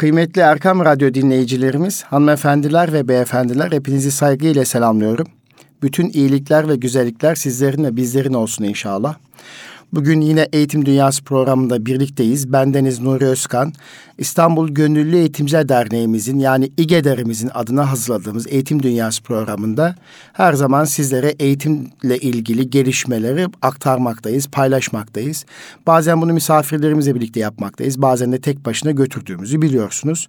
Kıymetli Erkam Radyo dinleyicilerimiz, hanımefendiler ve beyefendiler hepinizi saygıyla selamlıyorum. Bütün iyilikler ve güzellikler sizlerin ve bizlerin olsun inşallah. Bugün yine Eğitim Dünyası programında birlikteyiz. Bendeniz Nuri Özkan. İstanbul Gönüllü Eğitimciler Derneğimizin yani İGEDER'imizin adına hazırladığımız Eğitim Dünyası programında her zaman sizlere eğitimle ilgili gelişmeleri aktarmaktayız, paylaşmaktayız. Bazen bunu misafirlerimizle birlikte yapmaktayız. Bazen de tek başına götürdüğümüzü biliyorsunuz.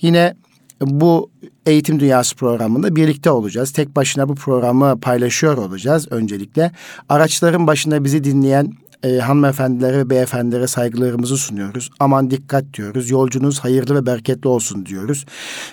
Yine bu Eğitim Dünyası programında birlikte olacağız. Tek başına bu programı paylaşıyor olacağız öncelikle. Araçların başında bizi dinleyen e, hanımefendilere ve beyefendilere saygılarımızı sunuyoruz. Aman dikkat diyoruz. Yolcunuz hayırlı ve bereketli olsun diyoruz.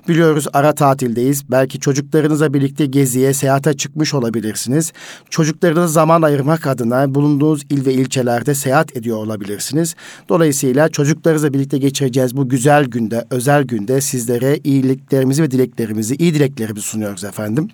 Biliyoruz ara tatildeyiz. Belki çocuklarınızla birlikte geziye, seyahate çıkmış olabilirsiniz. Çocuklarınız zaman ayırmak adına bulunduğunuz il ve ilçelerde seyahat ediyor olabilirsiniz. Dolayısıyla çocuklarınızla birlikte geçireceğiz bu güzel günde, özel günde sizlere iyiliklerimizi ve dileklerimizi, iyi dileklerimizi sunuyoruz efendim.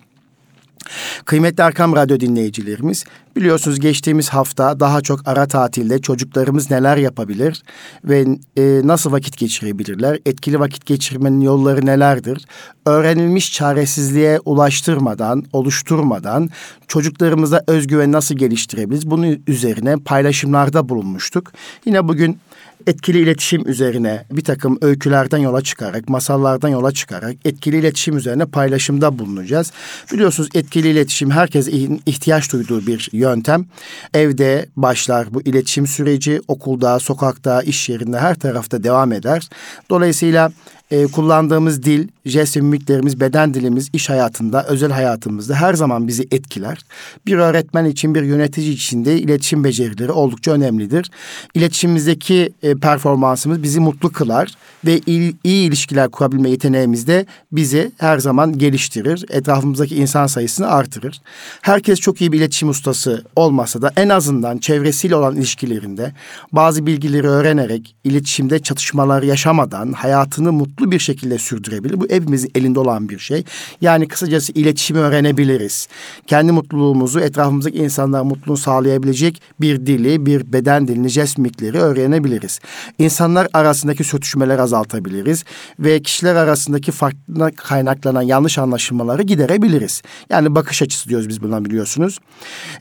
Kıymetli Erkam Radyo dinleyicilerimiz, biliyorsunuz geçtiğimiz hafta daha çok ara tatilde çocuklarımız neler yapabilir ve e, nasıl vakit geçirebilirler? Etkili vakit geçirmenin yolları nelerdir? Öğrenilmiş çaresizliğe ulaştırmadan, oluşturmadan çocuklarımıza özgüven nasıl geliştirebiliriz? Bunun üzerine paylaşımlarda bulunmuştuk. Yine bugün etkili iletişim üzerine bir takım öykülerden yola çıkarak, masallardan yola çıkarak etkili iletişim üzerine paylaşımda bulunacağız. Biliyorsunuz etkili iletişim herkes ihtiyaç duyduğu bir yöntem. Evde başlar bu iletişim süreci, okulda, sokakta, iş yerinde her tarafta devam eder. Dolayısıyla e, kullandığımız dil, jest ve mimiklerimiz, beden dilimiz iş hayatında, özel hayatımızda her zaman bizi etkiler. Bir öğretmen için, bir yönetici için de iletişim becerileri oldukça önemlidir. İletişimimizdeki e, performansımız bizi mutlu kılar ve iyi, iyi ilişkiler kurabilme yeteneğimiz de bizi her zaman geliştirir. Etrafımızdaki insan sayısını artırır. Herkes çok iyi bir iletişim ustası olmasa da en azından çevresiyle olan ilişkilerinde bazı bilgileri öğrenerek, iletişimde çatışmalar yaşamadan hayatını mutlu mutlu bir şekilde sürdürebilir. Bu hepimizin elinde olan bir şey. Yani kısacası iletişimi öğrenebiliriz. Kendi mutluluğumuzu, etrafımızdaki insanlara mutluluğunu sağlayabilecek bir dili, bir beden dilini, jest mimikleri öğrenebiliriz. İnsanlar arasındaki sürtüşmeleri azaltabiliriz ve kişiler arasındaki farklı kaynaklanan yanlış anlaşılmaları giderebiliriz. Yani bakış açısı diyoruz biz buna biliyorsunuz.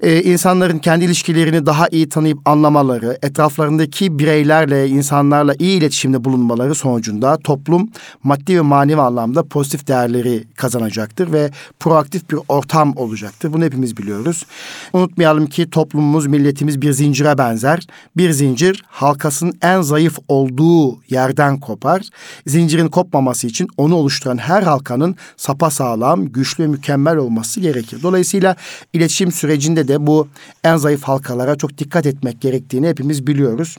Ee, insanların kendi ilişkilerini daha iyi tanıyıp anlamaları, etraflarındaki bireylerle, insanlarla iyi iletişimde bulunmaları sonucunda toplum maddi ve manevi anlamda pozitif değerleri kazanacaktır ve proaktif bir ortam olacaktır. Bunu hepimiz biliyoruz. Unutmayalım ki toplumumuz, milletimiz bir zincire benzer. Bir zincir halkasının en zayıf olduğu yerden kopar. Zincirin kopmaması için onu oluşturan her halkanın sapa sağlam, güçlü ve mükemmel olması gerekir. Dolayısıyla iletişim sürecinde de bu en zayıf halkalara çok dikkat etmek gerektiğini hepimiz biliyoruz.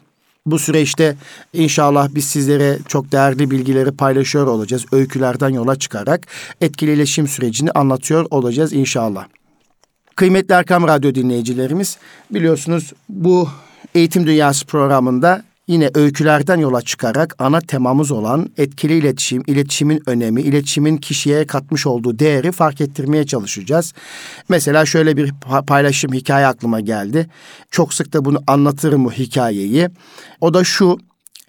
Bu süreçte inşallah biz sizlere çok değerli bilgileri paylaşıyor olacağız. Öykülerden yola çıkarak etkili iletişim sürecini anlatıyor olacağız inşallah. Kıymetli Erkam Radyo dinleyicilerimiz biliyorsunuz bu Eğitim Dünyası programında Yine öykülerden yola çıkarak ana temamız olan etkili iletişim, iletişimin önemi, iletişimin kişiye katmış olduğu değeri fark ettirmeye çalışacağız. Mesela şöyle bir paylaşım hikaye aklıma geldi. Çok sık da bunu anlatırım bu hikayeyi. O da şu,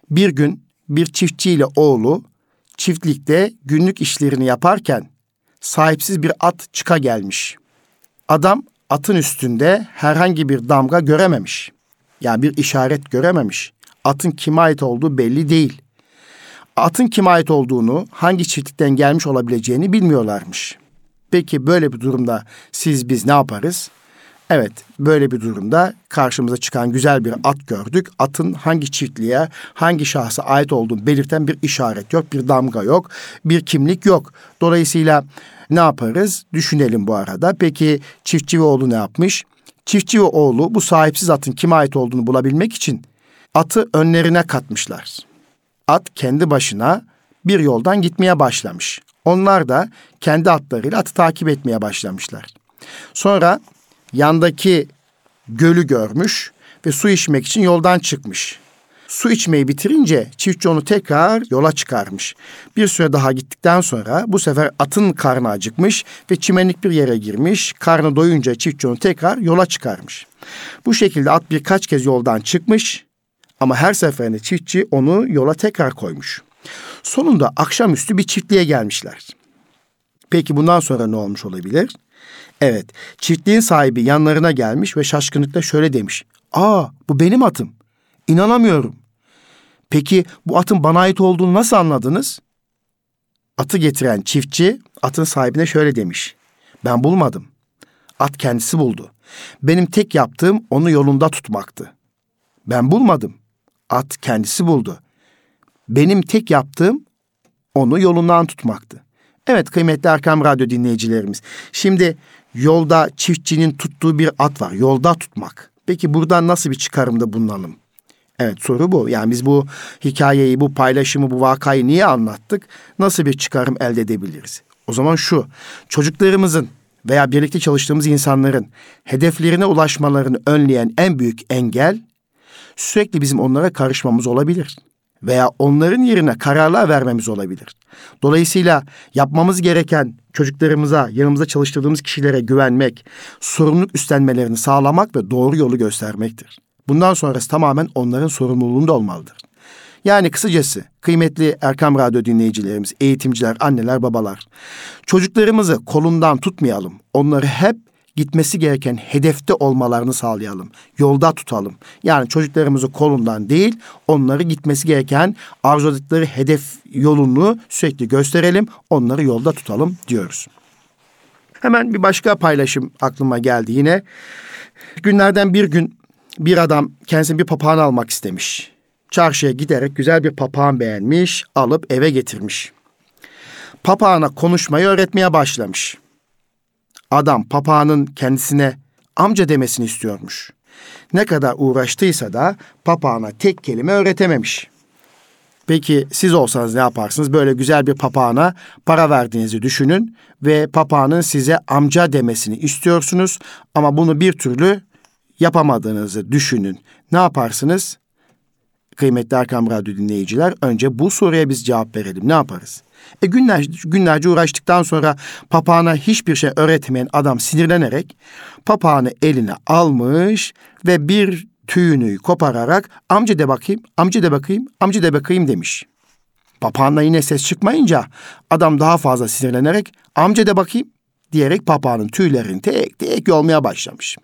bir gün bir çiftçiyle oğlu çiftlikte günlük işlerini yaparken sahipsiz bir at çıka gelmiş. Adam atın üstünde herhangi bir damga görememiş. Yani bir işaret görememiş atın kime ait olduğu belli değil. Atın kime ait olduğunu, hangi çiftlikten gelmiş olabileceğini bilmiyorlarmış. Peki böyle bir durumda siz biz ne yaparız? Evet, böyle bir durumda karşımıza çıkan güzel bir at gördük. Atın hangi çiftliğe, hangi şahsa ait olduğunu belirten bir işaret yok, bir damga yok, bir kimlik yok. Dolayısıyla ne yaparız? Düşünelim bu arada. Peki çiftçi ve oğlu ne yapmış? Çiftçi ve oğlu bu sahipsiz atın kime ait olduğunu bulabilmek için atı önlerine katmışlar. At kendi başına bir yoldan gitmeye başlamış. Onlar da kendi atlarıyla atı takip etmeye başlamışlar. Sonra yandaki gölü görmüş ve su içmek için yoldan çıkmış. Su içmeyi bitirince çiftçi onu tekrar yola çıkarmış. Bir süre daha gittikten sonra bu sefer atın karnı acıkmış ve çimenlik bir yere girmiş. Karnı doyunca çiftçi onu tekrar yola çıkarmış. Bu şekilde at birkaç kez yoldan çıkmış ama her seferinde çiftçi onu yola tekrar koymuş. Sonunda akşamüstü bir çiftliğe gelmişler. Peki bundan sonra ne olmuş olabilir? Evet, çiftliğin sahibi yanlarına gelmiş ve şaşkınlıkla şöyle demiş. Aa, bu benim atım. İnanamıyorum. Peki bu atın bana ait olduğunu nasıl anladınız? Atı getiren çiftçi atın sahibine şöyle demiş. Ben bulmadım. At kendisi buldu. Benim tek yaptığım onu yolunda tutmaktı. Ben bulmadım. At kendisi buldu. Benim tek yaptığım onu yolundan tutmaktı. Evet kıymetli Erkam Radyo dinleyicilerimiz. Şimdi yolda çiftçinin tuttuğu bir at var. Yolda tutmak. Peki buradan nasıl bir çıkarımda bulunalım? Evet soru bu. Yani biz bu hikayeyi, bu paylaşımı, bu vakayı niye anlattık? Nasıl bir çıkarım elde edebiliriz? O zaman şu, çocuklarımızın veya birlikte çalıştığımız insanların hedeflerine ulaşmalarını önleyen en büyük engel sürekli bizim onlara karışmamız olabilir veya onların yerine kararlar vermemiz olabilir. Dolayısıyla yapmamız gereken çocuklarımıza, yanımızda çalıştırdığımız kişilere güvenmek, sorumluluk üstlenmelerini sağlamak ve doğru yolu göstermektir. Bundan sonrası tamamen onların sorumluluğunda olmalıdır. Yani kısacası kıymetli Erkam Radyo dinleyicilerimiz, eğitimciler, anneler, babalar. Çocuklarımızı kolundan tutmayalım. Onları hep gitmesi gereken hedefte olmalarını sağlayalım. Yolda tutalım. Yani çocuklarımızı kolundan değil, onları gitmesi gereken arzuladıkları hedef yolunu sürekli gösterelim. Onları yolda tutalım diyoruz. Hemen bir başka paylaşım aklıma geldi yine. Günlerden bir gün bir adam kendisine bir papağan almak istemiş. Çarşıya giderek güzel bir papağan beğenmiş, alıp eve getirmiş. Papağana konuşmayı öğretmeye başlamış. Adam papağanın kendisine amca demesini istiyormuş. Ne kadar uğraştıysa da papağana tek kelime öğretememiş. Peki siz olsanız ne yaparsınız? Böyle güzel bir papağana para verdiğinizi düşünün ve papağanın size amca demesini istiyorsunuz ama bunu bir türlü yapamadığınızı düşünün. Ne yaparsınız? Kıymetli Erkam Radyo dinleyiciler önce bu soruya biz cevap verelim. Ne yaparız? E günlerce, günlerce uğraştıktan sonra papağana hiçbir şey öğretmeyen adam sinirlenerek papağanı eline almış ve bir tüyünü kopararak amca de bakayım, amca de bakayım, amca de bakayım demiş. Papağanla yine ses çıkmayınca adam daha fazla sinirlenerek amca de bakayım diyerek papağanın tüylerini tek tek yolmaya başlamış.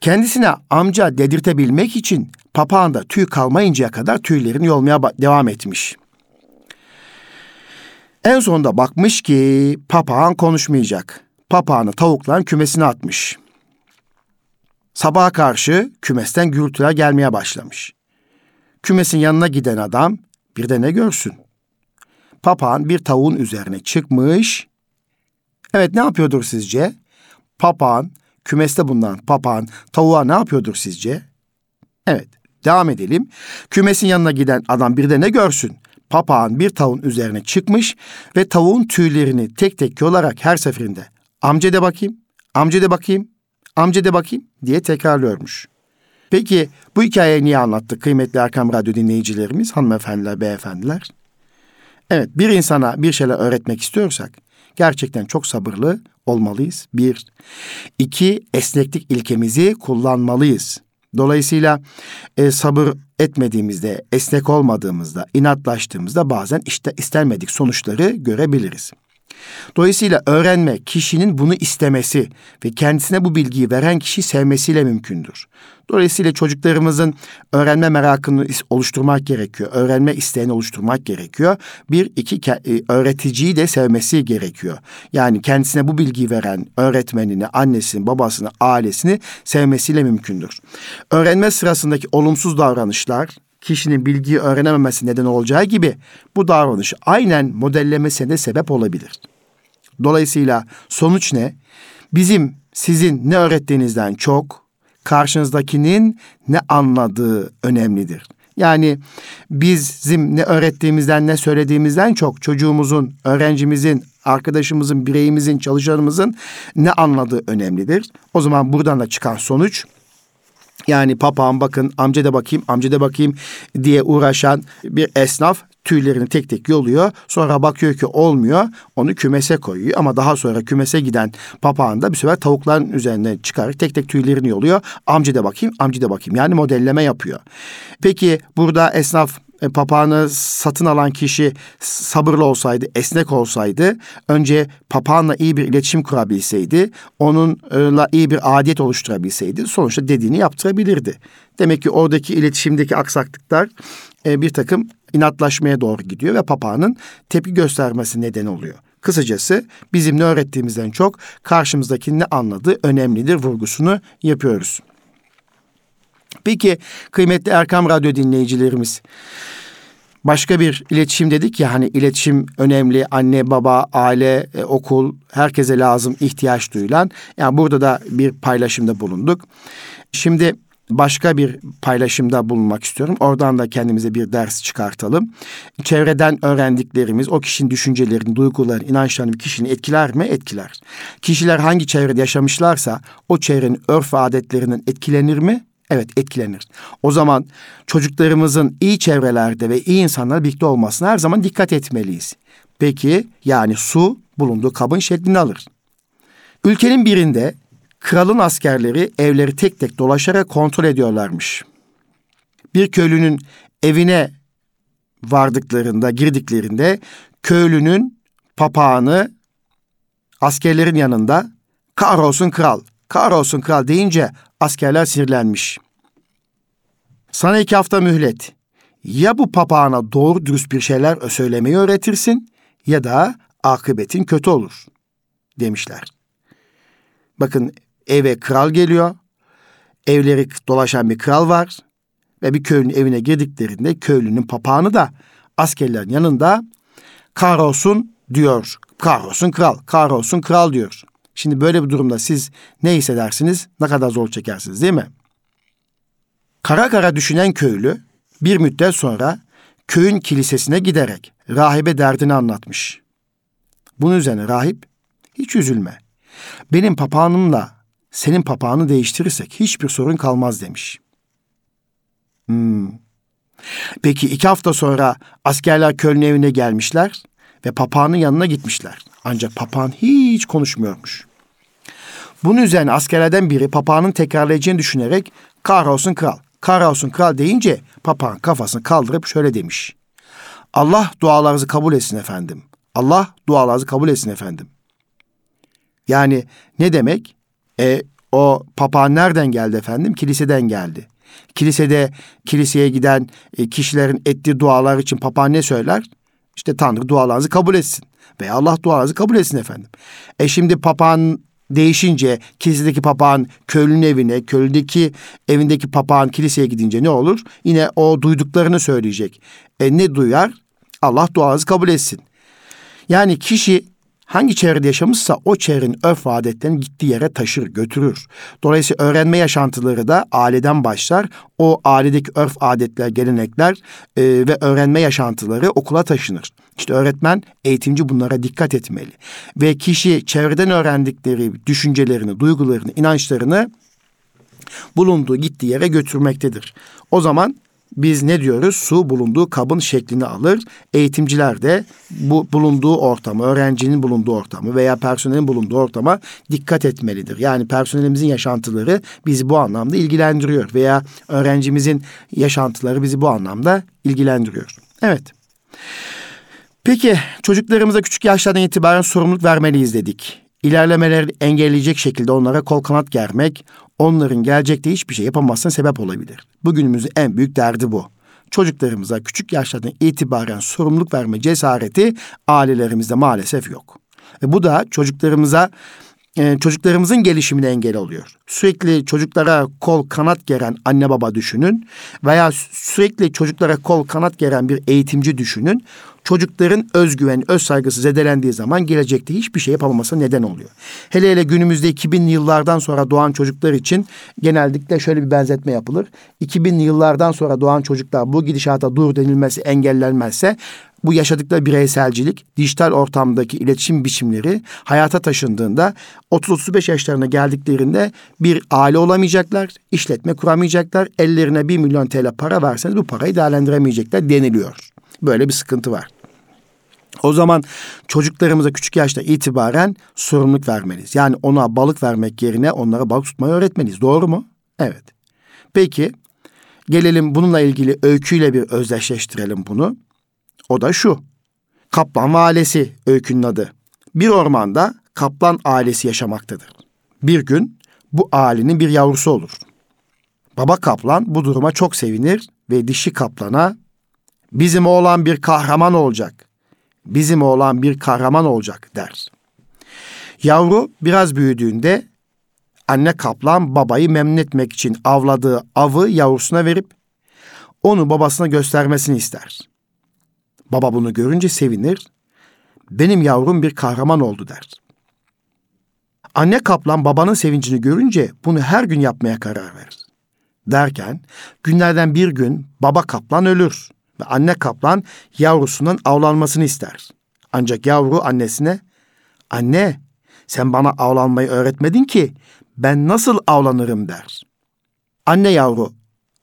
Kendisine amca dedirtebilmek için papağanda tüy kalmayıncaya kadar tüylerini yolmaya devam etmiş. En sonunda bakmış ki papağan konuşmayacak. Papağanı tavukların kümesine atmış. Sabaha karşı kümesten gürültüler gelmeye başlamış. Kümesin yanına giden adam bir de ne görsün? Papağan bir tavuğun üzerine çıkmış. Evet ne yapıyordur sizce? Papağan kümeste bulunan papağan tavuğa ne yapıyordur sizce? Evet devam edelim. Kümesin yanına giden adam bir de ne görsün? Papağan bir tavuğun üzerine çıkmış ve tavuğun tüylerini tek tek yolarak her seferinde amca de bakayım, amca de bakayım, amca de bakayım diye tekrarlıyormuş. Peki bu hikayeyi niye anlattık kıymetli Erkam Radyo dinleyicilerimiz, hanımefendiler, beyefendiler? Evet bir insana bir şeyler öğretmek istiyorsak gerçekten çok sabırlı olmalıyız. Bir. İki, esneklik ilkemizi kullanmalıyız. Dolayısıyla e, sabır etmediğimizde, esnek olmadığımızda, inatlaştığımızda bazen işte istenmedik sonuçları görebiliriz. Dolayısıyla öğrenme kişinin bunu istemesi ve kendisine bu bilgiyi veren kişi sevmesiyle mümkündür. Dolayısıyla çocuklarımızın öğrenme merakını oluşturmak gerekiyor. Öğrenme isteğini oluşturmak gerekiyor. Bir, iki, e, öğreticiyi de sevmesi gerekiyor. Yani kendisine bu bilgiyi veren öğretmenini, annesini, babasını, ailesini sevmesiyle mümkündür. Öğrenme sırasındaki olumsuz davranışlar, kişinin bilgiyi öğrenememesi neden olacağı gibi bu davranış aynen modellemesine de sebep olabilir. Dolayısıyla sonuç ne? Bizim sizin ne öğrettiğinizden çok karşınızdakinin ne anladığı önemlidir. Yani bizim ne öğrettiğimizden ne söylediğimizden çok çocuğumuzun, öğrencimizin, arkadaşımızın, bireyimizin, çalışanımızın ne anladığı önemlidir. O zaman buradan da çıkan sonuç yani papağan bakın amca da bakayım amca da bakayım diye uğraşan bir esnaf tüylerini tek tek yoluyor. Sonra bakıyor ki olmuyor. Onu kümese koyuyor. Ama daha sonra kümese giden papağan da bir sefer tavukların üzerine çıkar. Tek tek tüylerini yoluyor. Amca da bakayım, amca da bakayım. Yani modelleme yapıyor. Peki burada esnaf e, papağanı satın alan kişi sabırlı olsaydı, esnek olsaydı, önce papağanla iyi bir iletişim kurabilseydi, onunla iyi bir adiyet oluşturabilseydi, sonuçta dediğini yaptırabilirdi. Demek ki oradaki iletişimdeki aksaklıklar e, bir takım inatlaşmaya doğru gidiyor ve papağanın tepki göstermesi neden oluyor. Kısacası bizim ne öğrettiğimizden çok karşımızdakinin ne anladığı önemlidir vurgusunu yapıyoruz. Peki kıymetli Erkam Radyo dinleyicilerimiz başka bir iletişim dedik ya hani iletişim önemli anne baba aile e, okul herkese lazım ihtiyaç duyulan yani burada da bir paylaşımda bulunduk. Şimdi başka bir paylaşımda bulunmak istiyorum. Oradan da kendimize bir ders çıkartalım. Çevreden öğrendiklerimiz o kişinin düşüncelerini, duygularını, inançlarını bir kişinin etkiler mi? Etkiler. Kişiler hangi çevrede yaşamışlarsa o çevrenin örf ve adetlerinden etkilenir mi? Evet etkilenir. O zaman çocuklarımızın iyi çevrelerde ve iyi insanlarla birlikte olmasına her zaman dikkat etmeliyiz. Peki yani su bulunduğu kabın şeklini alır. Ülkenin birinde kralın askerleri evleri tek tek dolaşarak kontrol ediyorlarmış. Bir köylünün evine vardıklarında, girdiklerinde köylünün papağanı askerlerin yanında kahrolsun kral, kahrolsun kral deyince askerler sinirlenmiş. Sana iki hafta mühlet. Ya bu papağana doğru dürüst bir şeyler söylemeyi öğretirsin ya da akıbetin kötü olur demişler. Bakın eve kral geliyor. Evleri dolaşan bir kral var. Ve bir köylünün evine girdiklerinde köylünün papağanı da askerlerin yanında kahrolsun diyor. Kahrolsun kral, kahrolsun kral diyor. Şimdi böyle bir durumda siz ne hissedersiniz? Ne kadar zor çekersiniz değil mi? Kara kara düşünen köylü bir müddet sonra köyün kilisesine giderek rahibe derdini anlatmış. Bunun üzerine rahip hiç üzülme. Benim papağanımla senin papağanı değiştirirsek hiçbir sorun kalmaz demiş. Hmm. Peki iki hafta sonra askerler Köln evine gelmişler ve papağanın yanına gitmişler. Ancak papağan hiç konuşmuyormuş. Bunun üzerine askerlerden biri papağanın tekrarlayacağını düşünerek kahrolsun kral, kahrolsun kral deyince papağan kafasını kaldırıp şöyle demiş. Allah dualarınızı kabul etsin efendim. Allah dualarınızı kabul etsin efendim. Yani ne demek? E, o papağan nereden geldi efendim? Kiliseden geldi. Kilisede kiliseye giden e, kişilerin ettiği dualar için papağan ne söyler? İşte Tanrı dualarınızı kabul etsin. Veya Allah dualarınızı kabul etsin efendim. E şimdi papağan değişince kilisedeki papağan köylünün evine, köylüdeki evindeki papağan kiliseye gidince ne olur? Yine o duyduklarını söyleyecek. E ne duyar? Allah duanızı kabul etsin. Yani kişi hangi çevrede yaşamışsa o çevrenin örf ve adetlerini gittiği yere taşır, götürür. Dolayısıyla öğrenme yaşantıları da aileden başlar. O ailedeki örf, adetler, gelenekler e, ve öğrenme yaşantıları okula taşınır. İşte öğretmen, eğitimci bunlara dikkat etmeli. Ve kişi çevreden öğrendikleri düşüncelerini, duygularını, inançlarını bulunduğu gittiği yere götürmektedir. O zaman biz ne diyoruz? Su bulunduğu kabın şeklini alır. Eğitimciler de bu bulunduğu ortamı, öğrencinin bulunduğu ortamı veya personelin bulunduğu ortama dikkat etmelidir. Yani personelimizin yaşantıları bizi bu anlamda ilgilendiriyor veya öğrencimizin yaşantıları bizi bu anlamda ilgilendiriyor. Evet. Peki çocuklarımıza küçük yaşlardan itibaren sorumluluk vermeliyiz dedik. İlerlemeleri engelleyecek şekilde onlara kol kanat germek, onların gelecekte hiçbir şey yapamazsına sebep olabilir. Bugünümüzün en büyük derdi bu. Çocuklarımıza küçük yaşlardan itibaren sorumluluk verme cesareti ailelerimizde maalesef yok. E bu da çocuklarımıza e, çocuklarımızın gelişimine engel oluyor. Sürekli çocuklara kol kanat geren anne baba düşünün veya sürekli çocuklara kol kanat geren bir eğitimci düşünün çocukların özgüven, öz saygısı zedelendiği zaman gelecekte hiçbir şey yapamaması neden oluyor. Hele hele günümüzde 2000'li yıllardan sonra doğan çocuklar için genellikle şöyle bir benzetme yapılır. 2000'li yıllardan sonra doğan çocuklar bu gidişata dur denilmesi engellenmezse bu yaşadıkları bireyselcilik, dijital ortamdaki iletişim biçimleri hayata taşındığında 30-35 yaşlarına geldiklerinde bir aile olamayacaklar, işletme kuramayacaklar, ellerine 1 milyon TL para verseniz bu parayı değerlendiremeyecekler deniliyor. Böyle bir sıkıntı var. O zaman çocuklarımıza küçük yaşta itibaren sorumluluk vermeliyiz. Yani ona balık vermek yerine onlara balık tutmayı öğretmeliyiz. Doğru mu? Evet. Peki Gelelim bununla ilgili öyküyle bir özdeşleştirelim bunu. O da şu. Kaplan ve ailesi öykünün adı. Bir ormanda kaplan ailesi yaşamaktadır. Bir gün bu ailenin bir yavrusu olur. Baba kaplan bu duruma çok sevinir ve dişi kaplana bizim oğlan bir kahraman olacak. Bizim oğlan bir kahraman olacak der. Yavru biraz büyüdüğünde anne kaplan babayı memnun etmek için avladığı avı yavrusuna verip onu babasına göstermesini ister. Baba bunu görünce sevinir. Benim yavrum bir kahraman oldu der. Anne kaplan babanın sevincini görünce bunu her gün yapmaya karar verir. Derken günlerden bir gün baba kaplan ölür ve anne kaplan yavrusunun avlanmasını ister. Ancak yavru annesine anne sen bana avlanmayı öğretmedin ki ben nasıl avlanırım der. Anne yavru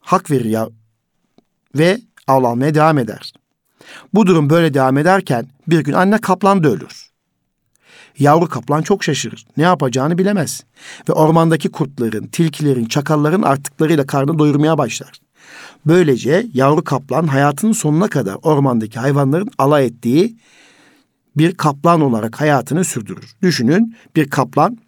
hak verir ya ve avlanmaya devam eder. Bu durum böyle devam ederken bir gün anne kaplan da ölür. Yavru kaplan çok şaşırır. Ne yapacağını bilemez. Ve ormandaki kurtların, tilkilerin, çakalların artıklarıyla karnını doyurmaya başlar. Böylece yavru kaplan hayatının sonuna kadar ormandaki hayvanların alay ettiği bir kaplan olarak hayatını sürdürür. Düşünün bir kaplan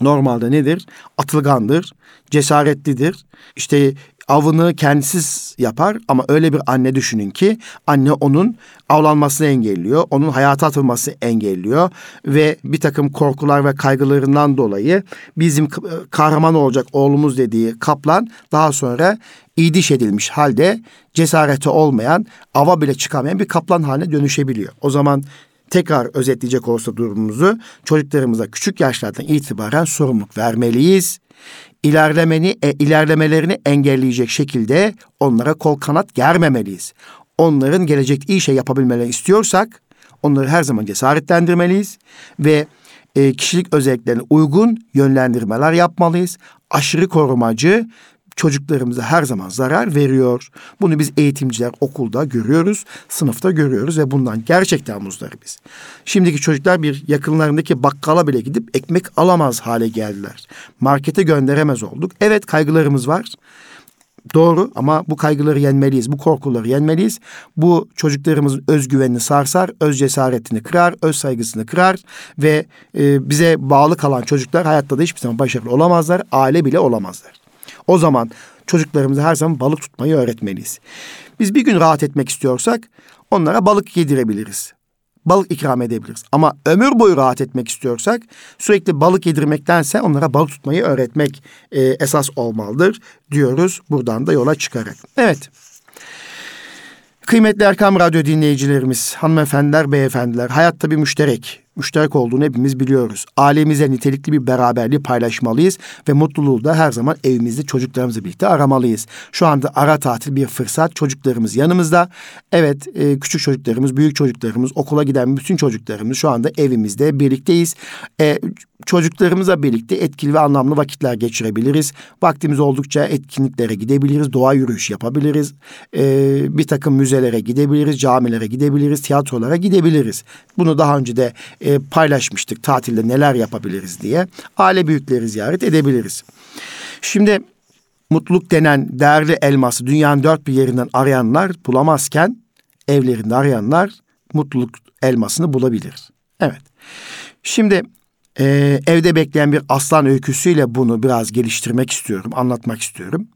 normalde nedir? Atılgandır, cesaretlidir. İşte avını kendisiz yapar ama öyle bir anne düşünün ki anne onun avlanmasını engelliyor, onun hayata atılması engelliyor ve bir takım korkular ve kaygılarından dolayı bizim kahraman olacak oğlumuz dediği kaplan daha sonra idiş edilmiş halde cesareti olmayan, ava bile çıkamayan bir kaplan haline dönüşebiliyor. O zaman tekrar özetleyecek olsa durumumuzu çocuklarımıza küçük yaşlardan itibaren sorumluluk vermeliyiz. İlerlemeni, e, ilerlemelerini engelleyecek şekilde onlara kol kanat germemeliyiz. Onların gelecekte iyi şey yapabilmelerini istiyorsak onları her zaman cesaretlendirmeliyiz ve e, kişilik özelliklerine uygun yönlendirmeler yapmalıyız. Aşırı korumacı çocuklarımıza her zaman zarar veriyor. Bunu biz eğitimciler okulda görüyoruz, sınıfta görüyoruz ve bundan gerçekten muzdaribiz. Şimdiki çocuklar bir yakınlarındaki bakkala bile gidip ekmek alamaz hale geldiler. Markete gönderemez olduk. Evet kaygılarımız var. Doğru ama bu kaygıları yenmeliyiz, bu korkuları yenmeliyiz. Bu çocuklarımızın özgüvenini sarsar, öz cesaretini kırar, öz saygısını kırar ve e, bize bağlı kalan çocuklar hayatta da hiçbir zaman başarılı olamazlar, aile bile olamazlar. O zaman çocuklarımıza her zaman balık tutmayı öğretmeliyiz. Biz bir gün rahat etmek istiyorsak onlara balık yedirebiliriz. Balık ikram edebiliriz. Ama ömür boyu rahat etmek istiyorsak sürekli balık yedirmektense onlara balık tutmayı öğretmek e, esas olmalıdır diyoruz buradan da yola çıkarak. Evet. Kıymetli Erkam Radyo dinleyicilerimiz, hanımefendiler, beyefendiler, hayatta bir müşterek müşterek olduğunu hepimiz biliyoruz. Ailemize nitelikli bir beraberliği paylaşmalıyız ve mutluluğu da her zaman evimizde çocuklarımızla birlikte aramalıyız. Şu anda ara tatil bir fırsat. Çocuklarımız yanımızda. Evet e, küçük çocuklarımız, büyük çocuklarımız, okula giden bütün çocuklarımız şu anda evimizde birlikteyiz. E, çocuklarımızla birlikte etkili ve anlamlı vakitler geçirebiliriz. Vaktimiz oldukça etkinliklere gidebiliriz, doğa yürüyüş yapabiliriz. E, bir takım müzelere gidebiliriz, camilere gidebiliriz, tiyatrolara gidebiliriz. Bunu daha önce de e, paylaşmıştık tatilde neler yapabiliriz diye. Aile büyükleri ziyaret edebiliriz. Şimdi mutluluk denen değerli elması dünyanın dört bir yerinden arayanlar bulamazken evlerinde arayanlar mutluluk elmasını bulabilir. Evet. Şimdi e, evde bekleyen bir aslan öyküsüyle bunu biraz geliştirmek istiyorum, anlatmak istiyorum.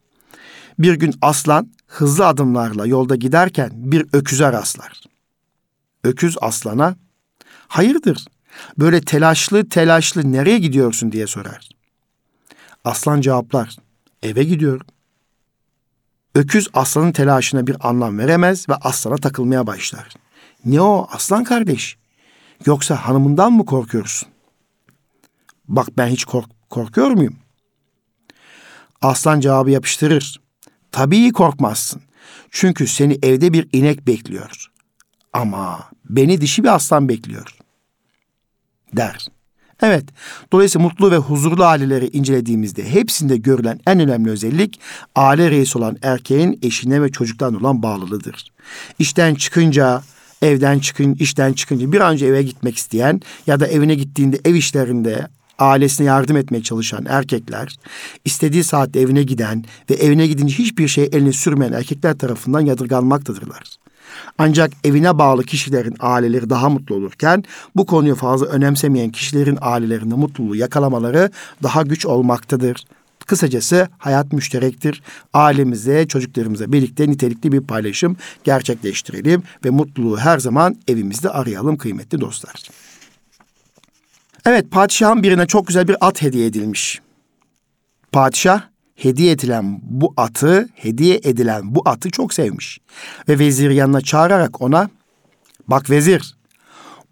Bir gün aslan hızlı adımlarla yolda giderken bir öküze rastlar. Öküz aslana hayırdır böyle telaşlı telaşlı nereye gidiyorsun diye sorar. Aslan cevaplar eve gidiyorum. Öküz aslanın telaşına bir anlam veremez ve aslana takılmaya başlar. Ne o aslan kardeş? Yoksa hanımından mı korkuyorsun? Bak ben hiç kork korkuyor muyum? Aslan cevabı yapıştırır. Tabii korkmazsın. Çünkü seni evde bir inek bekliyor. Ama beni dişi bir aslan bekliyor der. Evet, dolayısıyla mutlu ve huzurlu aileleri incelediğimizde hepsinde görülen en önemli özellik aile reisi olan erkeğin eşine ve çocuklarına olan bağlılığıdır. İşten çıkınca, evden çıkın, işten çıkınca bir an önce eve gitmek isteyen ya da evine gittiğinde ev işlerinde ailesine yardım etmeye çalışan erkekler, istediği saatte evine giden ve evine gidince hiçbir şey eline sürmeyen erkekler tarafından yadırganmaktadırlar. Ancak evine bağlı kişilerin aileleri daha mutlu olurken bu konuyu fazla önemsemeyen kişilerin ailelerinde mutluluğu yakalamaları daha güç olmaktadır. Kısacası hayat müşterektir. Ailemize, çocuklarımıza birlikte nitelikli bir paylaşım gerçekleştirelim ve mutluluğu her zaman evimizde arayalım kıymetli dostlar. Evet, padişahın birine çok güzel bir at hediye edilmiş. Padişah hediye edilen bu atı, hediye edilen bu atı çok sevmiş. Ve vezir yanına çağırarak ona, bak vezir,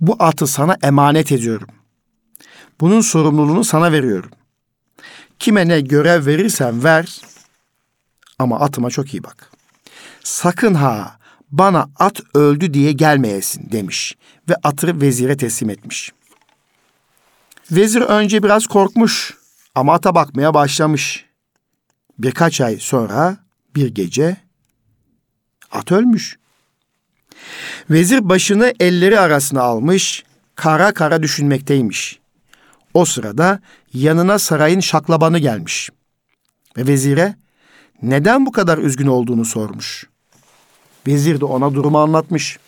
bu atı sana emanet ediyorum. Bunun sorumluluğunu sana veriyorum. Kime ne görev verirsen ver ama atıma çok iyi bak. Sakın ha bana at öldü diye gelmeyesin demiş ve atı vezire teslim etmiş. Vezir önce biraz korkmuş ama ata bakmaya başlamış. Birkaç ay sonra bir gece at ölmüş. Vezir başını elleri arasına almış, kara kara düşünmekteymiş. O sırada yanına sarayın şaklabanı gelmiş. Ve vezire neden bu kadar üzgün olduğunu sormuş. Vezir de ona durumu anlatmış.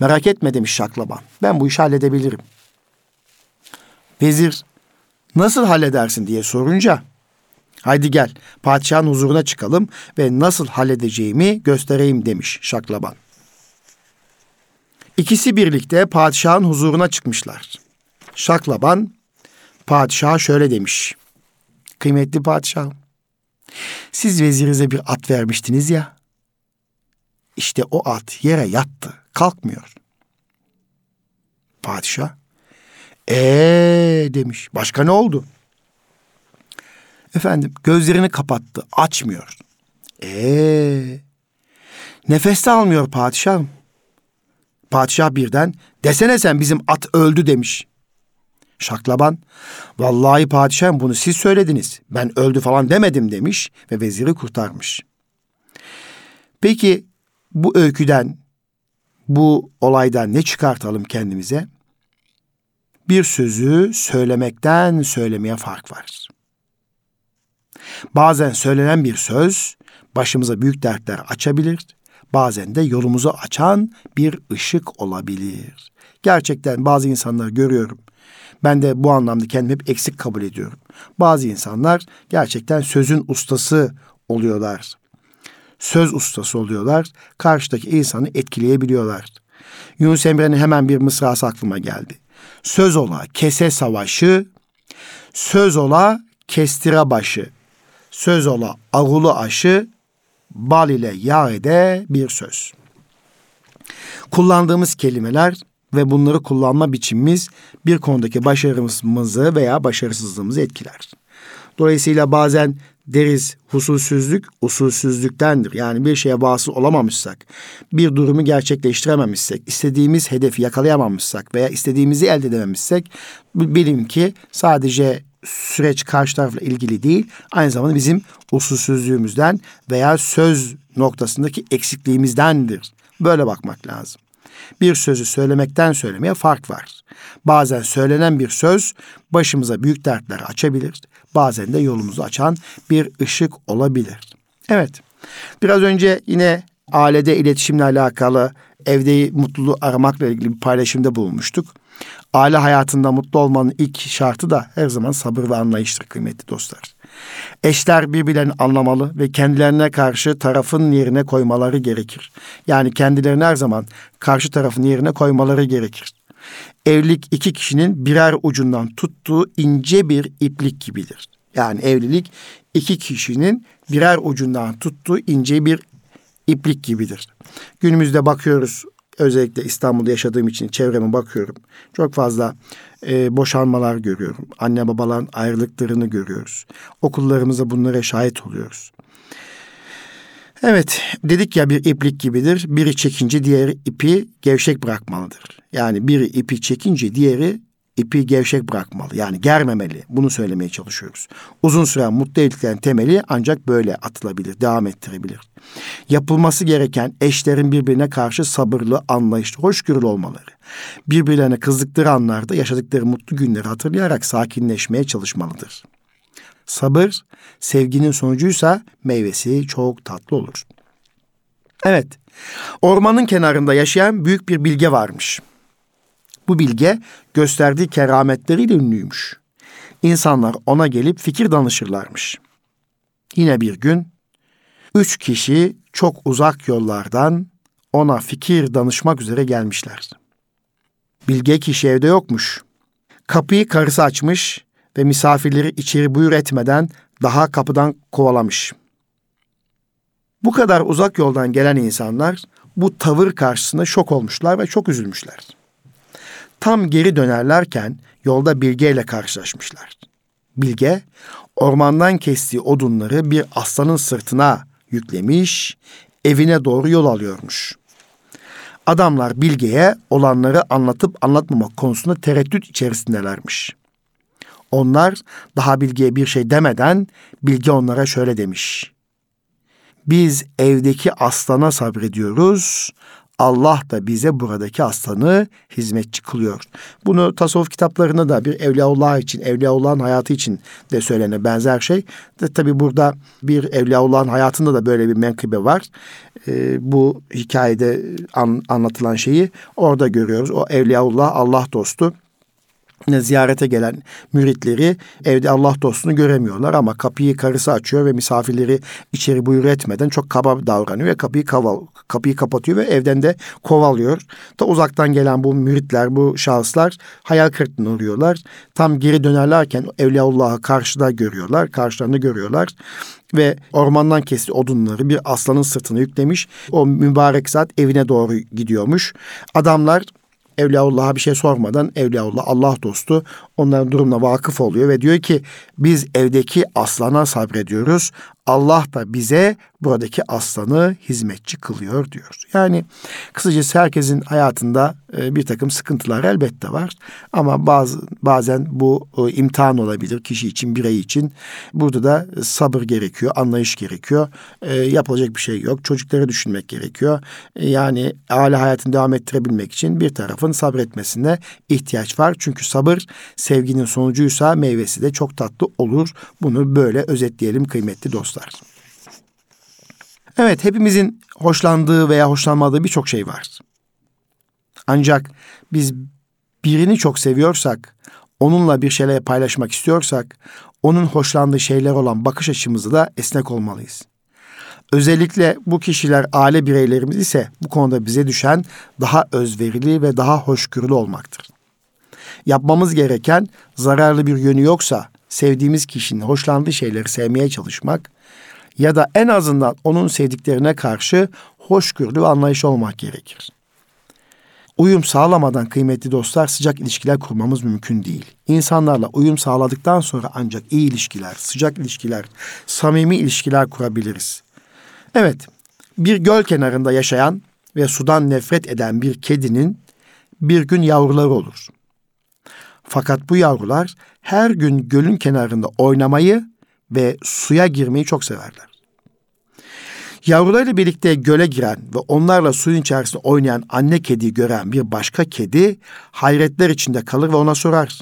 Merak etme demiş şaklaban. Ben bu işi halledebilirim. Vezir nasıl halledersin diye sorunca haydi gel padişahın huzuruna çıkalım ve nasıl halledeceğimi göstereyim demiş şaklaban. İkisi birlikte padişahın huzuruna çıkmışlar. Şaklaban padişaha şöyle demiş. Kıymetli padişahım, siz vezirize bir at vermiştiniz ya. İşte o at yere yattı, kalkmıyor. Padişah, ee demiş. Başka ne oldu? Efendim gözlerini kapattı, açmıyor. Ee nefes de almıyor padişahım. Padişah birden desene sen bizim at öldü demiş. Şaklaban, vallahi padişahım bunu siz söylediniz. Ben öldü falan demedim demiş ve veziri kurtarmış. Peki bu öyküden, bu olaydan ne çıkartalım kendimize? Bir sözü söylemekten söylemeye fark var. Bazen söylenen bir söz başımıza büyük dertler açabilir, bazen de yolumuzu açan bir ışık olabilir. Gerçekten bazı insanları görüyorum. Ben de bu anlamda kendimi hep eksik kabul ediyorum. Bazı insanlar gerçekten sözün ustası oluyorlar. Söz ustası oluyorlar. Karşıdaki insanı etkileyebiliyorlar. Yunus Emre'nin hemen bir mısrası aklıma geldi. Söz ola kese savaşı, söz ola kestire başı, söz ola ağulu aşı, bal ile yağ ede bir söz. Kullandığımız kelimeler ve bunları kullanma biçimimiz bir konudaki başarımızı veya başarısızlığımızı etkiler. Dolayısıyla bazen deriz husulsüzlük usulsüzlüktendir. Yani bir şeye bağımsız olamamışsak, bir durumu gerçekleştirememişsek, istediğimiz hedefi yakalayamamışsak veya istediğimizi elde edememişsek bilin ki sadece süreç karşı tarafla ilgili değil, aynı zamanda bizim usulsüzlüğümüzden veya söz noktasındaki eksikliğimizdendir. Böyle bakmak lazım. Bir sözü söylemekten söylemeye fark var. Bazen söylenen bir söz başımıza büyük dertler açabilir. Bazen de yolumuzu açan bir ışık olabilir. Evet. Biraz önce yine ailede iletişimle alakalı evde mutluluğu aramakla ilgili bir paylaşımda bulunmuştuk. Aile hayatında mutlu olmanın ilk şartı da her zaman sabır ve anlayıştır kıymetli dostlar. Eşler birbirlerini anlamalı ve kendilerine karşı tarafın yerine koymaları gerekir. Yani kendilerini her zaman karşı tarafın yerine koymaları gerekir. Evlilik iki kişinin birer ucundan tuttuğu ince bir iplik gibidir. Yani evlilik iki kişinin birer ucundan tuttuğu ince bir iplik gibidir. Günümüzde bakıyoruz özellikle İstanbul'da yaşadığım için çevreme bakıyorum. Çok fazla e, boşanmalar görüyorum. Anne babaların ayrılıklarını görüyoruz. Okullarımızda bunlara şahit oluyoruz. Evet dedik ya bir iplik gibidir. Biri çekince diğeri ipi gevşek bırakmalıdır. Yani biri ipi çekince diğeri ipi gevşek bırakmalı. Yani germemeli. Bunu söylemeye çalışıyoruz. Uzun süren mutlu evliliklerin temeli ancak böyle atılabilir, devam ettirebilir. Yapılması gereken eşlerin birbirine karşı sabırlı, anlayışlı, hoşgörülü olmaları. Birbirlerine kızdıkları anlarda yaşadıkları mutlu günleri hatırlayarak sakinleşmeye çalışmalıdır. Sabır, sevginin sonucuysa meyvesi çok tatlı olur. Evet, ormanın kenarında yaşayan büyük bir bilge varmış. Bu bilge gösterdiği kerametleriyle ünlüymüş. İnsanlar ona gelip fikir danışırlarmış. Yine bir gün üç kişi çok uzak yollardan ona fikir danışmak üzere gelmişler. Bilge kişi evde yokmuş. Kapıyı karısı açmış ve misafirleri içeri buyur etmeden daha kapıdan kovalamış. Bu kadar uzak yoldan gelen insanlar bu tavır karşısında şok olmuşlar ve çok üzülmüşler. Tam geri dönerlerken yolda Bilge ile karşılaşmışlar. Bilge ormandan kestiği odunları bir aslanın sırtına yüklemiş, evine doğru yol alıyormuş. Adamlar Bilge'ye olanları anlatıp anlatmamak konusunda tereddüt içerisindelermiş. Onlar daha Bilge'ye bir şey demeden Bilge onlara şöyle demiş. Biz evdeki aslana sabrediyoruz. Allah da bize buradaki aslanı hizmetçi kılıyor. Bunu tasavvuf kitaplarında da bir Evliyaullah için, Evliyaullah'ın hayatı için de söylene benzer şey. De tabi burada bir Evliyaullah'ın hayatında da böyle bir menkıbe var. Ee, bu hikayede an, anlatılan şeyi orada görüyoruz. O Evliyaullah Allah dostu ziyarete gelen müritleri evde Allah dostunu göremiyorlar ama kapıyı karısı açıyor ve misafirleri içeri buyur etmeden çok kaba davranıyor ve kapıyı kaval, kapıyı kapatıyor ve evden de kovalıyor. Ta uzaktan gelen bu müritler, bu şahıslar hayal kırıklığına uğruyorlar. Tam geri dönerlerken Evliyaullah'ı karşıda görüyorlar, karşılarında görüyorlar ve ormandan kesti odunları bir aslanın sırtına yüklemiş. O mübarek zat evine doğru gidiyormuş. Adamlar Evliyaullah'a bir şey sormadan Evliyaullah Allah dostu onların durumuna vakıf oluyor ve diyor ki biz evdeki aslana sabrediyoruz. Allah da bize buradaki aslanı hizmetçi kılıyor diyor. Yani kısacası herkesin hayatında e, bir takım sıkıntılar elbette var. Ama bazı bazen bu e, imtihan olabilir kişi için, birey için. Burada da sabır gerekiyor, anlayış gerekiyor. E, yapılacak bir şey yok. Çocukları düşünmek gerekiyor. Yani aile hayatını devam ettirebilmek için bir tarafın sabretmesine ihtiyaç var. Çünkü sabır sevginin sonucuysa meyvesi de çok tatlı olur. Bunu böyle özetleyelim kıymetli dostlar. Evet hepimizin hoşlandığı veya hoşlanmadığı birçok şey var. Ancak biz birini çok seviyorsak, onunla bir şeyler paylaşmak istiyorsak, onun hoşlandığı şeyler olan bakış açımızı da esnek olmalıyız. Özellikle bu kişiler aile bireylerimiz ise bu konuda bize düşen daha özverili ve daha hoşgörülü olmaktır. Yapmamız gereken zararlı bir yönü yoksa sevdiğimiz kişinin hoşlandığı şeyleri sevmeye çalışmak ya da en azından onun sevdiklerine karşı hoşgörülü ve anlayış olmak gerekir. Uyum sağlamadan kıymetli dostlar sıcak ilişkiler kurmamız mümkün değil. İnsanlarla uyum sağladıktan sonra ancak iyi ilişkiler, sıcak ilişkiler, samimi ilişkiler kurabiliriz. Evet, bir göl kenarında yaşayan ve sudan nefret eden bir kedinin bir gün yavruları olur. Fakat bu yavrular her gün gölün kenarında oynamayı ve suya girmeyi çok severler. Yavrularıyla birlikte göle giren ve onlarla suyun içerisinde oynayan anne kediyi gören bir başka kedi hayretler içinde kalır ve ona sorar.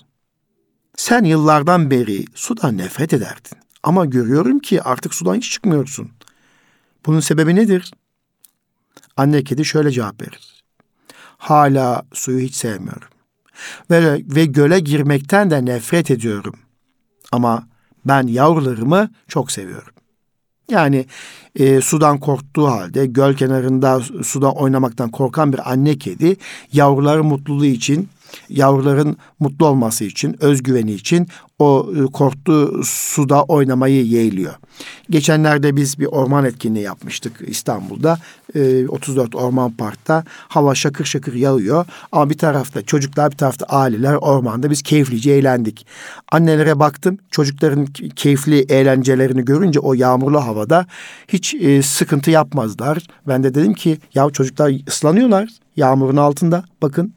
Sen yıllardan beri sudan nefret ederdin ama görüyorum ki artık sudan hiç çıkmıyorsun. Bunun sebebi nedir? Anne kedi şöyle cevap verir. Hala suyu hiç sevmiyorum. Ve, ve göle girmekten de nefret ediyorum. Ama ben yavrularımı çok seviyorum. Yani e, sudan korktuğu halde göl kenarında suda oynamaktan korkan bir anne kedi yavruları mutluluğu için yavruların mutlu olması için, özgüveni için o e, korktuğu suda oynamayı yeğliyor. Geçenlerde biz bir orman etkinliği yapmıştık İstanbul'da. 34 e, Orman Park'ta hava şakır şakır yağıyor. Ama bir tarafta çocuklar bir tarafta aileler ormanda biz keyiflice eğlendik. Annelere baktım çocukların keyifli eğlencelerini görünce o yağmurlu havada hiç e, sıkıntı yapmazlar. Ben de dedim ki ya çocuklar ıslanıyorlar yağmurun altında bakın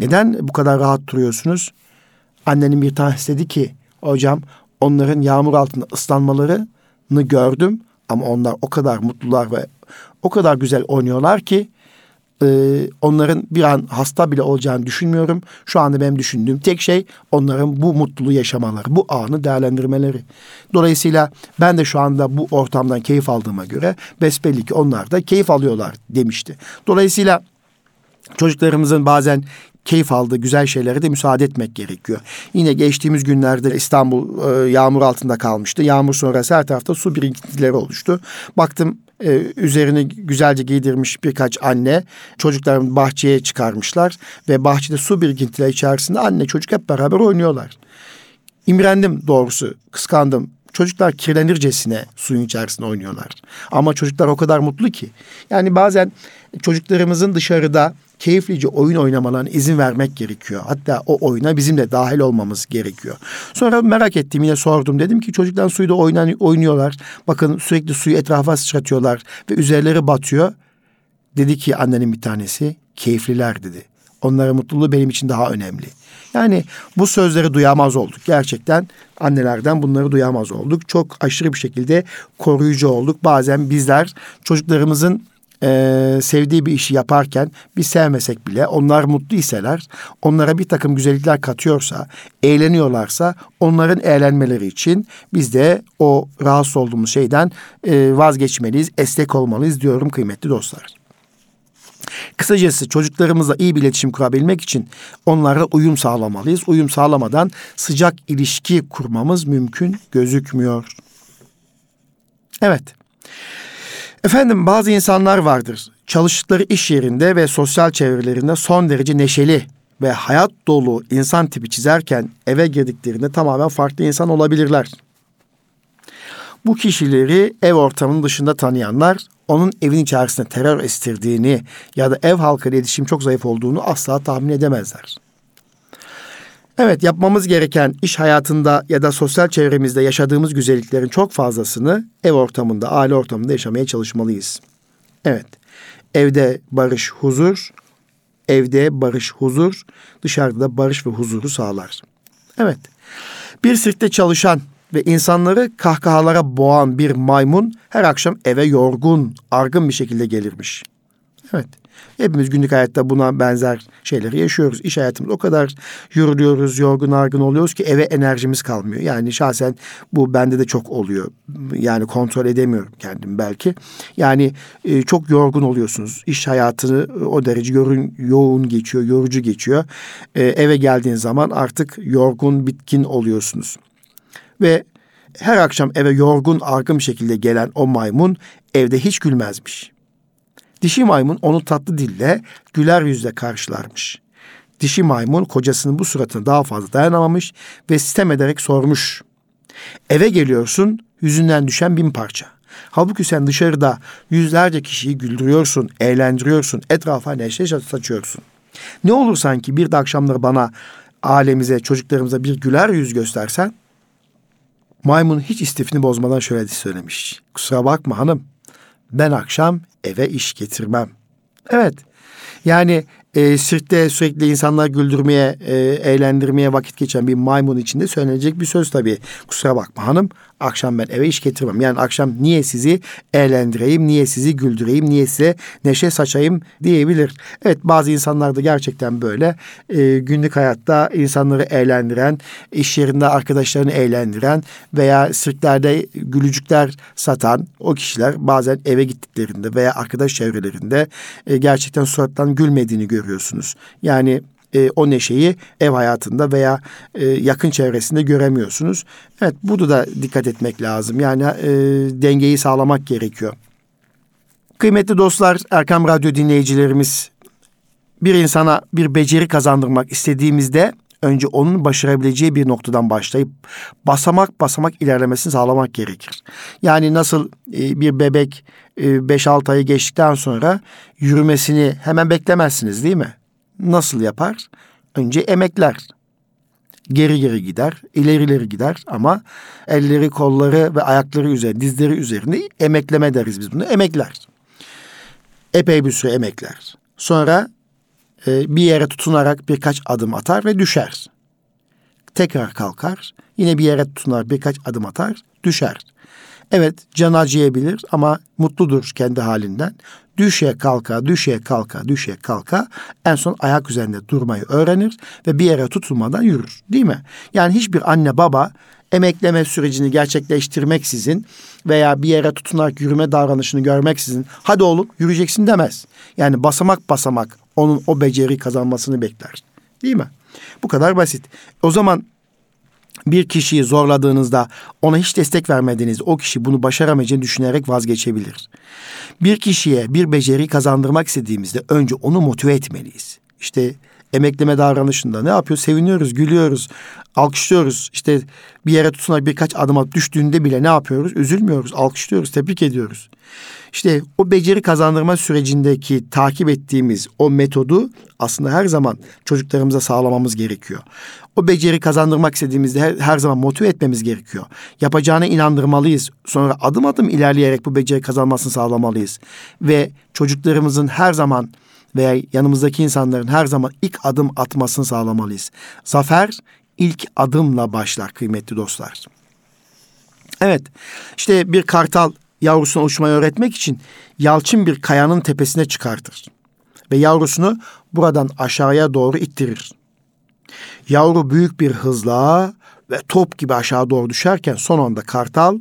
neden bu kadar rahat duruyorsunuz? Annenin bir tanesi dedi ki hocam onların yağmur altında ıslanmalarını gördüm ama onlar o kadar mutlular ve o kadar güzel oynuyorlar ki e, onların bir an hasta bile olacağını düşünmüyorum. Şu anda benim düşündüğüm tek şey onların bu mutluluğu yaşamaları, bu anı değerlendirmeleri. Dolayısıyla ben de şu anda bu ortamdan keyif aldığıma göre besbelli ki onlar da keyif alıyorlar demişti. Dolayısıyla çocuklarımızın bazen keyif aldığı güzel şeylere de müsaade etmek gerekiyor. Yine geçtiğimiz günlerde İstanbul e, yağmur altında kalmıştı. Yağmur sonrası her tarafta su birikintileri oluştu. Baktım e, üzerini güzelce giydirmiş birkaç anne çocuklarını bahçeye çıkarmışlar ve bahçede su birikintileri içerisinde anne çocuk hep beraber oynuyorlar. İmrendim doğrusu, kıskandım. Çocuklar kirlenircesine suyun içerisinde oynuyorlar. Ama çocuklar o kadar mutlu ki. Yani bazen çocuklarımızın dışarıda keyiflice oyun oynamalarına izin vermek gerekiyor. Hatta o oyuna bizim de dahil olmamız gerekiyor. Sonra merak ettim yine sordum. Dedim ki çocuklar suyda oynan, oynuyorlar. Bakın sürekli suyu etrafa sıçratıyorlar ve üzerleri batıyor. Dedi ki annenin bir tanesi keyifliler dedi. Onların mutluluğu benim için daha önemli. Yani bu sözleri duyamaz olduk. Gerçekten annelerden bunları duyamaz olduk. Çok aşırı bir şekilde koruyucu olduk. Bazen bizler çocuklarımızın e, sevdiği bir işi yaparken biz sevmesek bile onlar mutlu iseler, onlara bir takım güzellikler katıyorsa, eğleniyorlarsa onların eğlenmeleri için biz de o rahatsız olduğumuz şeyden e, vazgeçmeliyiz, esnek olmalıyız diyorum kıymetli dostlar. Kısacası çocuklarımızla iyi bir iletişim kurabilmek için onlara uyum sağlamalıyız. Uyum sağlamadan sıcak ilişki kurmamız mümkün gözükmüyor. Evet. Efendim bazı insanlar vardır. Çalıştıkları iş yerinde ve sosyal çevrelerinde son derece neşeli ve hayat dolu insan tipi çizerken eve girdiklerinde tamamen farklı insan olabilirler. Bu kişileri ev ortamının dışında tanıyanlar onun evin içerisinde terör estirdiğini ya da ev halkıyla iletişim çok zayıf olduğunu asla tahmin edemezler. Evet yapmamız gereken iş hayatında ya da sosyal çevremizde yaşadığımız güzelliklerin çok fazlasını ev ortamında, aile ortamında yaşamaya çalışmalıyız. Evet. Evde barış, huzur, evde barış, huzur, dışarıda da barış ve huzuru sağlar. Evet. Bir sirkte çalışan ve insanları kahkahalara boğan bir maymun her akşam eve yorgun, argın bir şekilde gelirmiş. Evet. Hepimiz günlük hayatta buna benzer şeyleri yaşıyoruz. İş hayatımız o kadar yoruluyoruz, yorgun argın oluyoruz ki eve enerjimiz kalmıyor. Yani şahsen bu bende de çok oluyor. Yani kontrol edemiyorum kendim belki. Yani e, çok yorgun oluyorsunuz. İş hayatını o derece yoğun, yoğun geçiyor, yorucu geçiyor. E, eve geldiğin zaman artık yorgun, bitkin oluyorsunuz. Ve her akşam eve yorgun, argın şekilde gelen o maymun evde hiç gülmezmiş. Dişi maymun onu tatlı dille, güler yüzle karşılarmış. Dişi maymun kocasının bu suratına daha fazla dayanamamış ve sistem ederek sormuş. Eve geliyorsun, yüzünden düşen bin parça. Halbuki sen dışarıda yüzlerce kişiyi güldürüyorsun, eğlendiriyorsun, etrafa neşe saçıyorsun. Ne olur sanki bir de akşamları bana, ailemize, çocuklarımıza bir güler yüz göstersen? Maymun hiç istifini bozmadan şöyle söylemiş. Kusura bakma hanım, ben akşam eve iş getirmem. Evet. Yani e, sirkte sürekli insanlar güldürmeye, e, eğlendirmeye vakit geçen bir maymun içinde söylenecek bir söz tabii. Kusura bakma hanım, akşam ben eve iş getirmem. Yani akşam niye sizi eğlendireyim, niye sizi güldüreyim, niye size neşe saçayım diyebilir. Evet bazı insanlar da gerçekten böyle e, günlük hayatta insanları eğlendiren, iş yerinde arkadaşlarını eğlendiren veya sirklerde gülücükler satan o kişiler bazen eve gittiklerinde veya arkadaş çevrelerinde e, gerçekten surattan gülmediğini görüyorsunuz. Yani e, o neşeyi ev hayatında veya e, yakın çevresinde göremiyorsunuz. Evet bunu da dikkat etmek lazım. Yani e, dengeyi sağlamak gerekiyor. Kıymetli dostlar, Erkam Radyo dinleyicilerimiz bir insana bir beceri kazandırmak istediğimizde önce onun başarabileceği bir noktadan başlayıp basamak basamak ilerlemesini sağlamak gerekir. Yani nasıl e, bir bebek 5-6 e, ayı geçtikten sonra yürümesini hemen beklemezsiniz değil mi? Nasıl yapar? Önce emekler. Geri geri gider, ileri ileri gider ama elleri, kolları ve ayakları üzerinde, dizleri üzerinde emekleme deriz biz bunu. Emekler. Epey bir süre emekler. Sonra e, bir yere tutunarak birkaç adım atar ve düşer. tekrar kalkar, yine bir yere tutunar, birkaç adım atar, düşer. Evet can acıyabilir ama mutludur kendi halinden. Düşe kalka, düşe kalka, düşe kalka en son ayak üzerinde durmayı öğrenir ve bir yere tutulmadan yürür değil mi? Yani hiçbir anne baba emekleme sürecini gerçekleştirmeksizin veya bir yere tutunarak yürüme davranışını görmeksizin hadi oğlum yürüyeceksin demez. Yani basamak basamak onun o beceri kazanmasını bekler. Değil mi? Bu kadar basit. O zaman bir kişiyi zorladığınızda ona hiç destek vermediğinizde o kişi bunu başaramayacağını düşünerek vazgeçebilir. Bir kişiye bir beceri kazandırmak istediğimizde önce onu motive etmeliyiz. İşte emekleme davranışında ne yapıyor? Seviniyoruz, gülüyoruz, alkışlıyoruz. İşte bir yere tutunarak birkaç adım atıp düştüğünde bile ne yapıyoruz? Üzülmüyoruz, alkışlıyoruz, tebrik ediyoruz. İşte o beceri kazandırma sürecindeki takip ettiğimiz o metodu aslında her zaman çocuklarımıza sağlamamız gerekiyor. O beceri kazandırmak istediğimizde her, her zaman motive etmemiz gerekiyor. Yapacağına inandırmalıyız. Sonra adım adım ilerleyerek bu beceri kazanmasını sağlamalıyız. Ve çocuklarımızın her zaman veya yanımızdaki insanların her zaman ilk adım atmasını sağlamalıyız. Zafer ilk adımla başlar kıymetli dostlar. Evet işte bir kartal yavrusuna uçmayı öğretmek için yalçın bir kayanın tepesine çıkartır. Ve yavrusunu buradan aşağıya doğru ittirir. Yavru büyük bir hızla ve top gibi aşağı doğru düşerken son anda kartal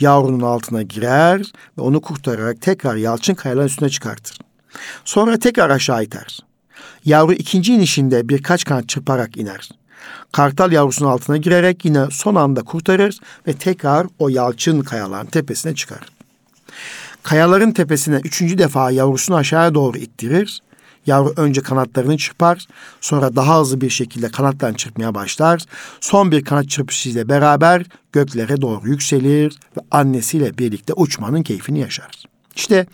yavrunun altına girer ve onu kurtararak tekrar yalçın kayaların üstüne çıkartır. Sonra tekrar aşağı iter. Yavru ikinci inişinde birkaç kanat çırparak iner. Kartal yavrusunun altına girerek yine son anda kurtarır ve tekrar o yalçın kayaların tepesine çıkar. Kayaların tepesine üçüncü defa yavrusunu aşağıya doğru ittirir. Yavru önce kanatlarını çırpar, sonra daha hızlı bir şekilde kanatlarını çırpmaya başlar. Son bir kanat çırpışıyla beraber göklere doğru yükselir ve annesiyle birlikte uçmanın keyfini yaşar. İşte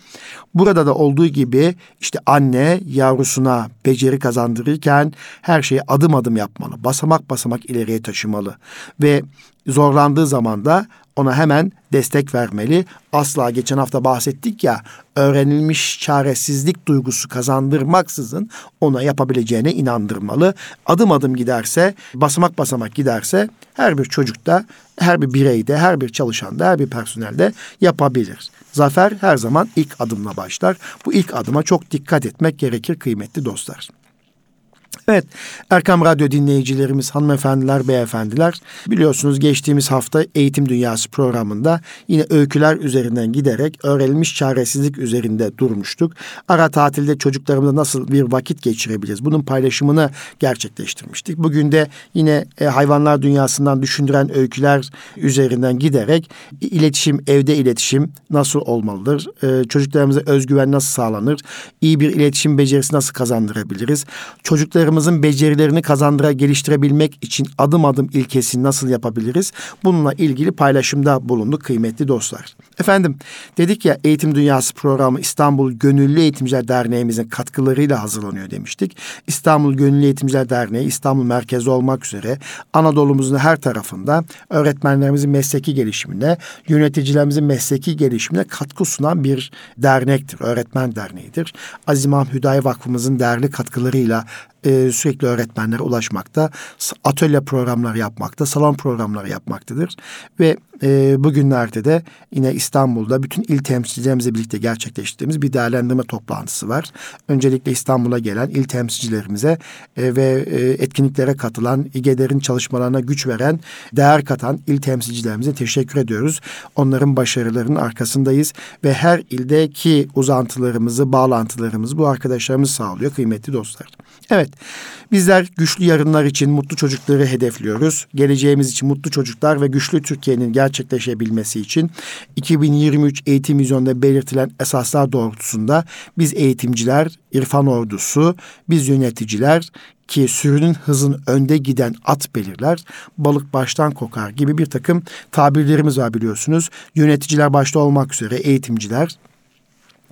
burada da olduğu gibi işte anne yavrusuna beceri kazandırırken her şeyi adım adım yapmalı. Basamak basamak ileriye taşımalı ve zorlandığı zaman da ona hemen destek vermeli. Asla geçen hafta bahsettik ya öğrenilmiş çaresizlik duygusu kazandırmaksızın ona yapabileceğine inandırmalı. Adım adım giderse, basamak basamak giderse her bir çocukta, her bir bireyde, her bir çalışanda, her bir personelde yapabilir. Zafer her zaman ilk adımla başlar. Bu ilk adıma çok dikkat etmek gerekir kıymetli dostlar. Evet, Erkam Radyo dinleyicilerimiz, hanımefendiler, beyefendiler biliyorsunuz geçtiğimiz hafta Eğitim Dünyası programında yine öyküler üzerinden giderek öğrenilmiş çaresizlik üzerinde durmuştuk. Ara tatilde çocuklarımızla nasıl bir vakit geçirebiliriz? Bunun paylaşımını gerçekleştirmiştik. Bugün de yine e, hayvanlar dünyasından düşündüren öyküler üzerinden giderek iletişim, evde iletişim nasıl olmalıdır? E, çocuklarımıza özgüven nasıl sağlanır? İyi bir iletişim becerisi nasıl kazandırabiliriz? Çocuklarımız çocuklarımızın becerilerini kazandıra geliştirebilmek için adım adım ilkesini nasıl yapabiliriz? Bununla ilgili paylaşımda bulunduk kıymetli dostlar. Efendim dedik ya Eğitim Dünyası programı İstanbul Gönüllü Eğitimciler Derneğimizin katkılarıyla hazırlanıyor demiştik. İstanbul Gönüllü Eğitimciler Derneği İstanbul merkezi olmak üzere Anadolu'muzun her tarafında öğretmenlerimizin mesleki gelişimine, yöneticilerimizin mesleki gelişimine katkı sunan bir dernektir. Öğretmen derneğidir. Aziz İmam Vakfımızın değerli katkılarıyla e, sürekli öğretmenlere ulaşmakta, atölye programları yapmakta, salon programları yapmaktadır. Ve e, bugünlerde de yine İstanbul'da bütün il temsilcilerimizle birlikte gerçekleştirdiğimiz bir değerlendirme toplantısı var. Öncelikle İstanbul'a gelen il temsilcilerimize e, ve e, etkinliklere katılan, İGEDER'in çalışmalarına güç veren, değer katan il temsilcilerimize teşekkür ediyoruz. Onların başarılarının arkasındayız ve her ildeki uzantılarımızı, bağlantılarımızı bu arkadaşlarımız sağlıyor kıymetli dostlar. Evet, bizler güçlü yarınlar için mutlu çocukları hedefliyoruz. Geleceğimiz için mutlu çocuklar ve güçlü Türkiye'nin gerçekleşebilmesi için 2023 eğitim vizyonunda belirtilen esaslar doğrultusunda biz eğitimciler, irfan ordusu, biz yöneticiler ki sürünün hızın önde giden at belirler, balık baştan kokar gibi bir takım tabirlerimiz var biliyorsunuz. Yöneticiler başta olmak üzere eğitimciler,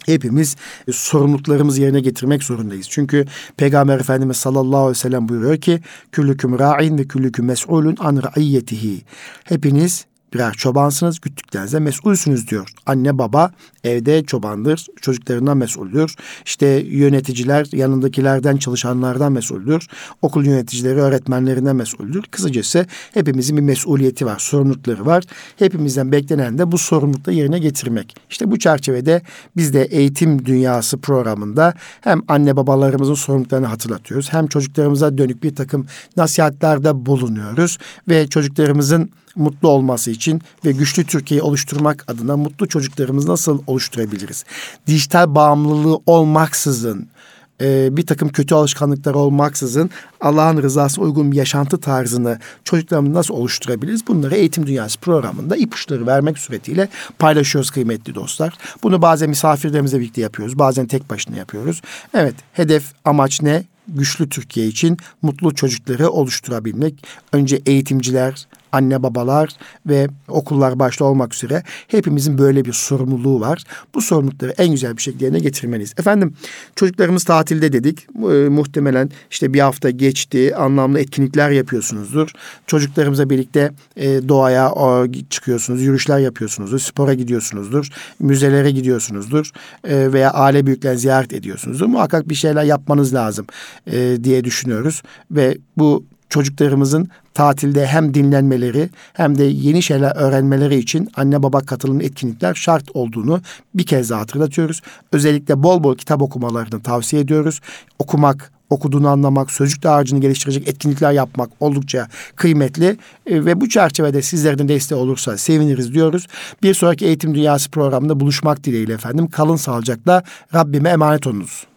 hepimiz sorumluluklarımızı yerine getirmek zorundayız. Çünkü Peygamber Efendimiz sallallahu aleyhi ve sellem buyuruyor ki küllüküm ra'in ve küllüküm mes'ulun an ra'iyyetihi. Hepiniz birer çobansınız, güttüklerinize mesulsünüz diyor. Anne baba evde çobandır, çocuklarından mesuldür. İşte yöneticiler yanındakilerden, çalışanlardan mesuldür. Okul yöneticileri öğretmenlerinden mesuldür. Kısacası hepimizin bir mesuliyeti var, sorumlulukları var. Hepimizden beklenen de bu sorumlulukla yerine getirmek. İşte bu çerçevede biz de Eğitim Dünyası programında hem anne babalarımızın sorumluluklarını hatırlatıyoruz. Hem çocuklarımıza dönük bir takım nasihatlerde bulunuyoruz ve çocuklarımızın mutlu olması için ve güçlü Türkiye'yi oluşturmak adına mutlu çocuklarımızı nasıl oluşturabiliriz? Dijital bağımlılığı olmaksızın, e, bir takım kötü alışkanlıklar olmaksızın Allah'ın rızası uygun bir yaşantı tarzını çocuklarımız nasıl oluşturabiliriz? Bunları Eğitim Dünyası programında ipuçları vermek suretiyle paylaşıyoruz kıymetli dostlar. Bunu bazen misafirlerimizle birlikte yapıyoruz, bazen tek başına yapıyoruz. Evet, hedef, amaç ne? Güçlü Türkiye için mutlu çocukları oluşturabilmek. Önce eğitimciler, anne babalar ve okullar başta olmak üzere hepimizin böyle bir sorumluluğu var. Bu sorumlulukları en güzel bir şekilde yerine getirmeliyiz. Efendim çocuklarımız tatilde dedik. E, muhtemelen işte bir hafta geçti. Anlamlı etkinlikler yapıyorsunuzdur. Çocuklarımızla birlikte e, doğaya o, çıkıyorsunuz. Yürüyüşler yapıyorsunuzdur. Spora gidiyorsunuzdur. Müzelere gidiyorsunuzdur. E, veya aile büyüklerini ziyaret ediyorsunuzdur. Muhakkak bir şeyler yapmanız lazım e, diye düşünüyoruz. Ve bu çocuklarımızın tatilde hem dinlenmeleri hem de yeni şeyler öğrenmeleri için anne baba katılımlı etkinlikler şart olduğunu bir kez daha hatırlatıyoruz. Özellikle bol bol kitap okumalarını tavsiye ediyoruz. Okumak, okuduğunu anlamak, sözcük dağarcığını geliştirecek etkinlikler yapmak oldukça kıymetli e, ve bu çerçevede sizlerin desteği olursa seviniriz diyoruz. Bir sonraki Eğitim Dünyası programında buluşmak dileğiyle efendim. Kalın sağlıcakla Rabbime emanet olunuz.